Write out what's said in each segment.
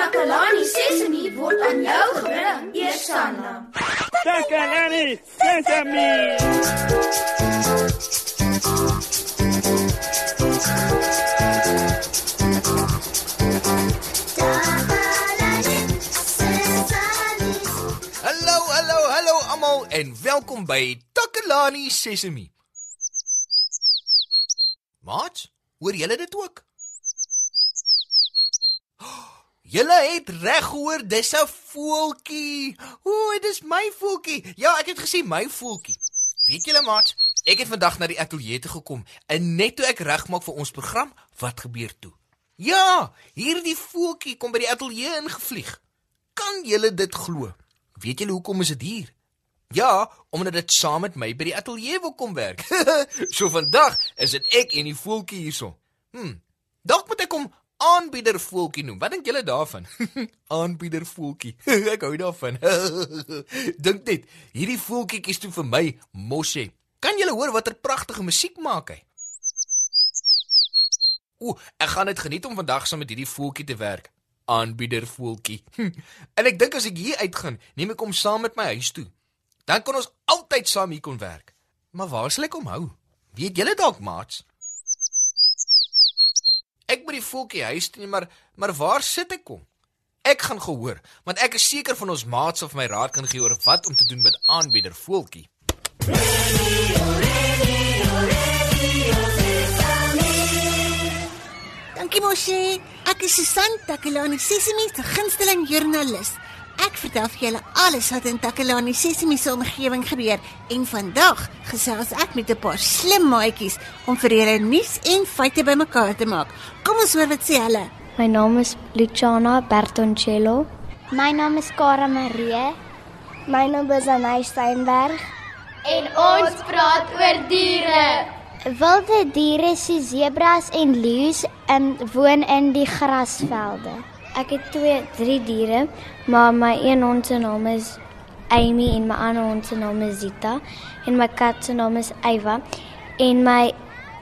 Takalani Sesemi word aan jou gebring, Eersanna. Takalani Sesemi. Hallo, hallo, hallo almal en welkom by Takalani Sesemi. Maat, hoor julle dit ook? Julle het reg gehoor, dis 'n voeltjie. O, dit is my voeltjie. Ja, ek het gesien my voeltjie. Weet julle maat, ek het vandag na die ateljee toe gekom en net toe ek regmaak vir ons program, wat gebeur toe? Ja, hierdie voeltjie kom by die ateljee ingevlieg. Kan julle dit glo? Weet julle hoekom is dit hier? Ja, omdat dit saam met my by die ateljee wil kom werk. so vandag is dit ek en die voeltjie hierso. Hm. Dalk moet ek hom aanbieder voeltjie noem. Wat dink julle daarvan? aanbieder voeltjie. ek hou daarvan. dink net, hierdie voeltjietjies toe vir my mosse. Kan julle hoor watter pragtige musiek maak hy? Ooh, ek gaan dit geniet om vandag saam met hierdie voeltjie te werk. Aanbieder voeltjie. en ek dink as ek hier uitgaan, neem ek hom saam met my huis toe. Dan kan ons altyd saam hier kon werk. Maar waar sal ek hom hou? Weet julle dalk, maats? Ek moet die voeltjie huis toe, maar maar waar sit ek hom? Ek gaan gehoor, want ek is seker van ons maats of my raad kan gee oor wat om te doen met aanbieder voeltjie. Dankie Moshi. Ek is Susan Takelani Sesimi se gunsteling joernalis. Ek vertel vir julle alles wat in Takelani Sesimi se omgewing gebeur en vandag gesels ek met 'n paar slim maatjies om vir julle nuus en feite bymekaar te maak. Kom ons hoor wat sê hulle. My naam is Luciana Bertoncello. My naam is Cara Marie. My naam is Anay Steinberg. En ons praat oor diere. Wilde diere soos zebras en leeu's um, woon in die grasvelde. Ek het twee, drie diere, maar my een hond se naam is Amy en my ander hond se naam is Zita en my kat se naam is Eva. En my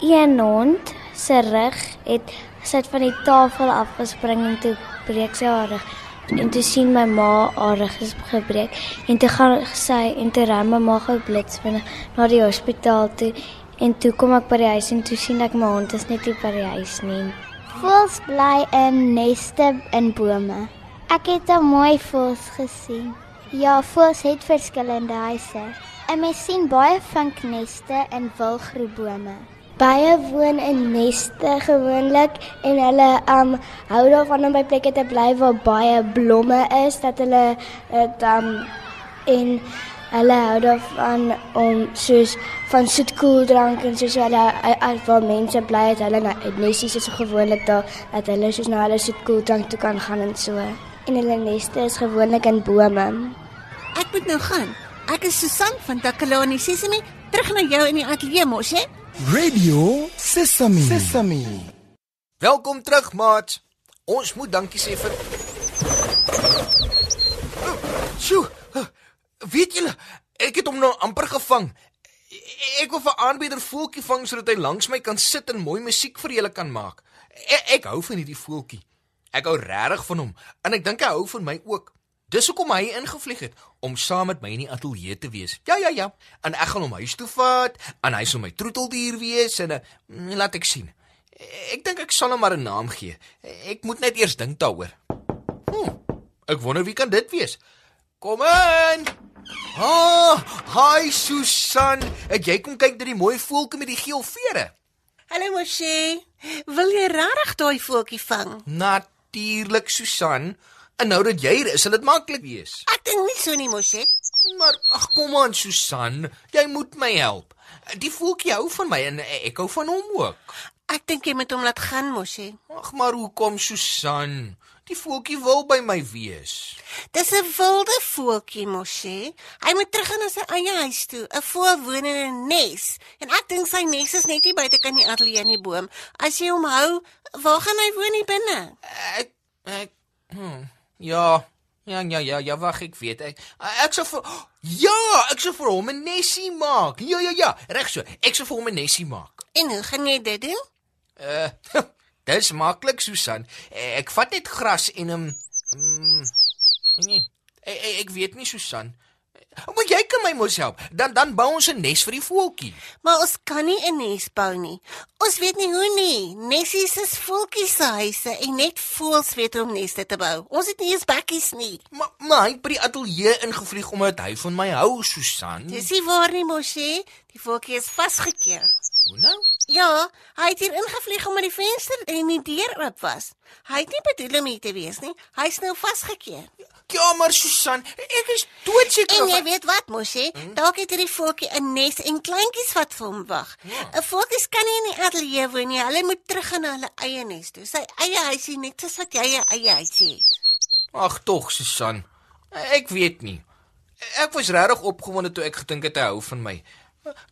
een hond se rug het sit van die tafel afgespring en toe breek sy haar rug. En toe sien my ma haar rug is gebreek en toe gaan sy en toe ry my ma gou blitsvinnig na die hospitaal toe. En toe kom ek by die huis en toe sien ek my hond is net nie by die huis nie. Voëls bly in neste in bome. Ek het 'n mooi voëls gesien. Ja, voëls het verskillende huise. En mens sien baie vinkneste in wilgroebome. Baie woon in neste gewoonlik en hulle um hou daarvan om by plekke te bly waar baie blomme is dat hulle dit um en hulle hou daarvan om soos van soetkoeldrank en soos hulle as waar mense bly het hulle nesies is gewoonlik daar dat hulle soos na hulle soetkoeldrank toe kan gaan en so. En hulle neste is gewoonlik in bome. Ek moet nou gaan. Ek is Susan van Takelani Sesimi, terug na jou in die ateljee mos, hè? Radio Sesame. Sesame. Welkom terug, maat. Ons moet dankie sê vir Sjoe. Weet julle, ek het hom nou amper gevang. Ek wil vir aanbieder voeltjie vang sodat hy langs my kan sit en mooi musiek vir julle kan maak. Ek, ek hou van hierdie voeltjie. Ek hou regtig van hom en ek dink hy hou van my ook. Dis hoekom hy ingevlieg het om saam met my in die ateljee te wees. Ja ja ja. En ek gaan hom huis toe vat en hy sal my troeteldier wees en uh, laat ek sien. Ek dink ek sal hom maar 'n naam gee. Ek moet net eers dink daaroor. Hm, ek wonder wie kan dit wees. Kom in. Ah, hi Susan. Het jy kom kyk na die mooi voeltjie met die geel vere? Hallo Moshi. Wil jy regtig daai voeltjie vang? Natuurlik Susan. En nou dat jy hier is, sal dit maklik wees. Ek dink nie so nie Moshi. Maar ag kom aan Susan, jy moet my help. Die voeltjie hou van my en ek hou van hom ook. Ek dink jy moet hom laat gaan Moshi. Ag maar hoekom Susan? Die voeltjie wil by my wees. Dis 'n wilde voeltjie Moshi. Hy moet terug na sy eie huis toe. 'n Voël woon in 'n nes en ek dink sy nes is net hier buite kan die ateljee in die boom. As jy hom hou, waar gaan hy woon hier binne? Ek ek hm, ja, ja ja ja, ja wag ek weet ek. Ek sou vir Ja, ek sou vir hom 'n nesie maak. Ja ja ja, reg so. Ek sou vir hom 'n nesie maak. En hoe gaan jy dit doen? Uh Dis maklik, Susan. Ek vat net gras en 'n Mm, nee. Ek, ek, weet nie, Susan. Maar jy kan my mos help. Dan dan bou ons 'n nes vir die voeltjie. Maar ons kan nie 'n nes bou nie. Ons weet nie hoe nie. Nessies is voeltjies se huise en net voels weet hoe om neste te bou. Ons het nie eens bakkies nie. Maar maar hy het by die ateljee ingevlieg omdat hy van my hou, Susan. Dis nie waar nie, Moshi. Die voeltjie is vasgekeer. Hoe nou? Ja, hy het hier ingevlieg omdat die venster en die deur oop was. Hy het nie bedoel om hier te wees nie. Hy's nou vasgekeer. Ja, maar Susan, ek is doodseker En jy weet wat, Moshi? Dalk het hierdie voeltjie 'n nes en kleintjies wat vir hom wag. 'n Voeltjies kan nie in die ateljee woon nie. Hulle moet terug gaan na hulle eie nes toe. Sy eie huisie net soos wat jy 'n eie huisie het. Ag tog, Susan. Ek weet nie. Ek was regtig opgewonde toe ek gedink het hy hou van my.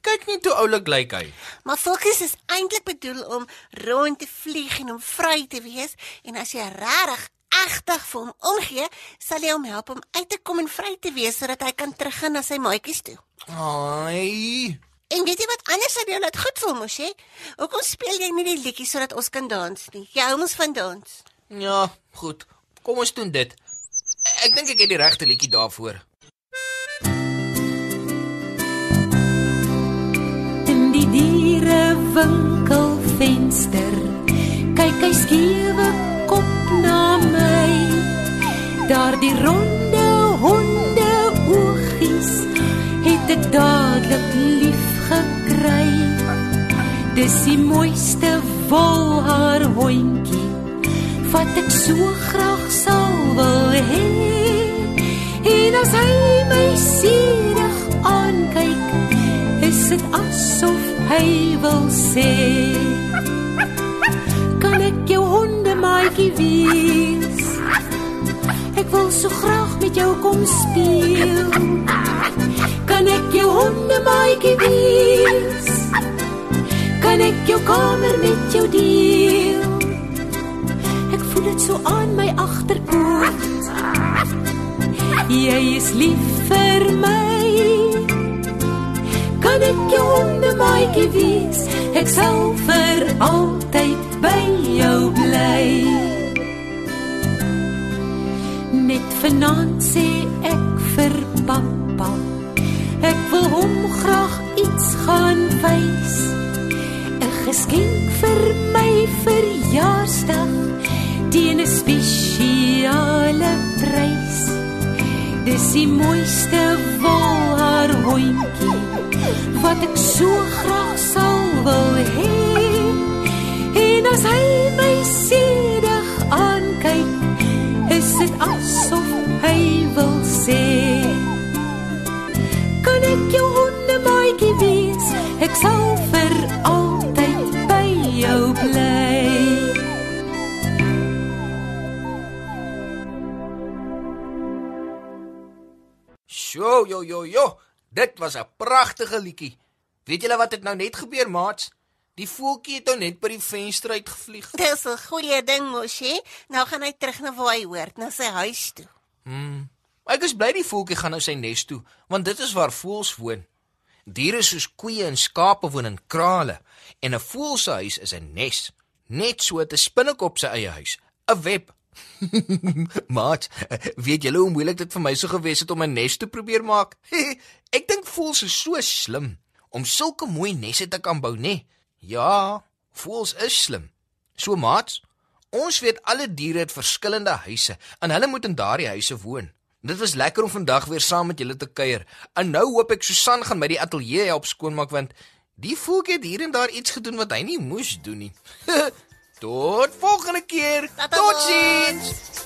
Kyk net hoe oulik lyk hy. Maar fokus is eintlik bedoel om rond te vlieg en om vry te wees en as jy regtig egtig vir hom omgee, sal jy hom help om uit te kom en vry te wees sodat hy kan teruggaan na sy maatjies toe. Ai. En weet jy wat anders sou jou laat goed voel mos hè? Hoekom speel jy nie die liedjie sodat ons kan dans nie? Jy hou mos van dans. Ja, goed. Kom ons doen dit. Ek dink ek het die regte liedjie daarvoor. Dierewinkelvenster kyk hy skewe kop na my. Daardie ronde honde oogies het ek dadelik lief gekry. Dis die mooiste wolhaar hondjie wat ek so graag sal wil hê. En as hy my sierig aankyk is dit asof hy wil sê kan ek jou hondemaatjie wees? Ek wil so graag met jou kom speel. Kan ek jou hondemaatjie wees? Kan ek jou kamer met jou deel? Ek voel dit so aan my agterpoort jy is lief vir my ek sal vir altyd by jou bly. Net vanaand sê ek vir pappa ek wil hom graag iets gaan wys. 'n geskenk vir my verjaarsdag teen 'n spesiale prys dis die mooiste wolhaar hondjie wat ek so graag sal wil hê en as hy my sedig aankyk is dit asof hy wil sê kan ek jou hondemaatjie wees ek sal vir altyd by jou bly Sjoe, jo jo jo. Dit was 'n pragtige liedjie. Weet julle wat het nou net gebeur, maats? Die voeltjie het nou net by die venster uitgevlieg. Dis 'n goeie ding mos hè. Nou gaan hy terug na waar hy hoort, na sy huis toe. Hmm. Ek is bly die voeltjie gaan nou sy nes toe, want dit is waar voëls woon. Diere soos koeie en skape woon in krale en 'n voël se huis is 'n nes, net so 'n spinnekop se eie huis, 'n web. Maat, weet julle hoe moeilik dit vir my sou gewees het om 'n nes te probeer maak? Ek dink voëls is so slim om sulke mooi nesse te kan bou, nê? Nee? Ja, voëls is slim. So maat, ons weet alle diere het verskillende huise en hulle moet in daardie huise woon. Dit was lekker om vandag weer saam met julle te kuier. En nou hoop ek Susan gaan my die ateljee help skoonmaak want die voeltjie het hier en daar iets gedoen wat hy nie moes doen nie. Tot volgende keer. Totsiens.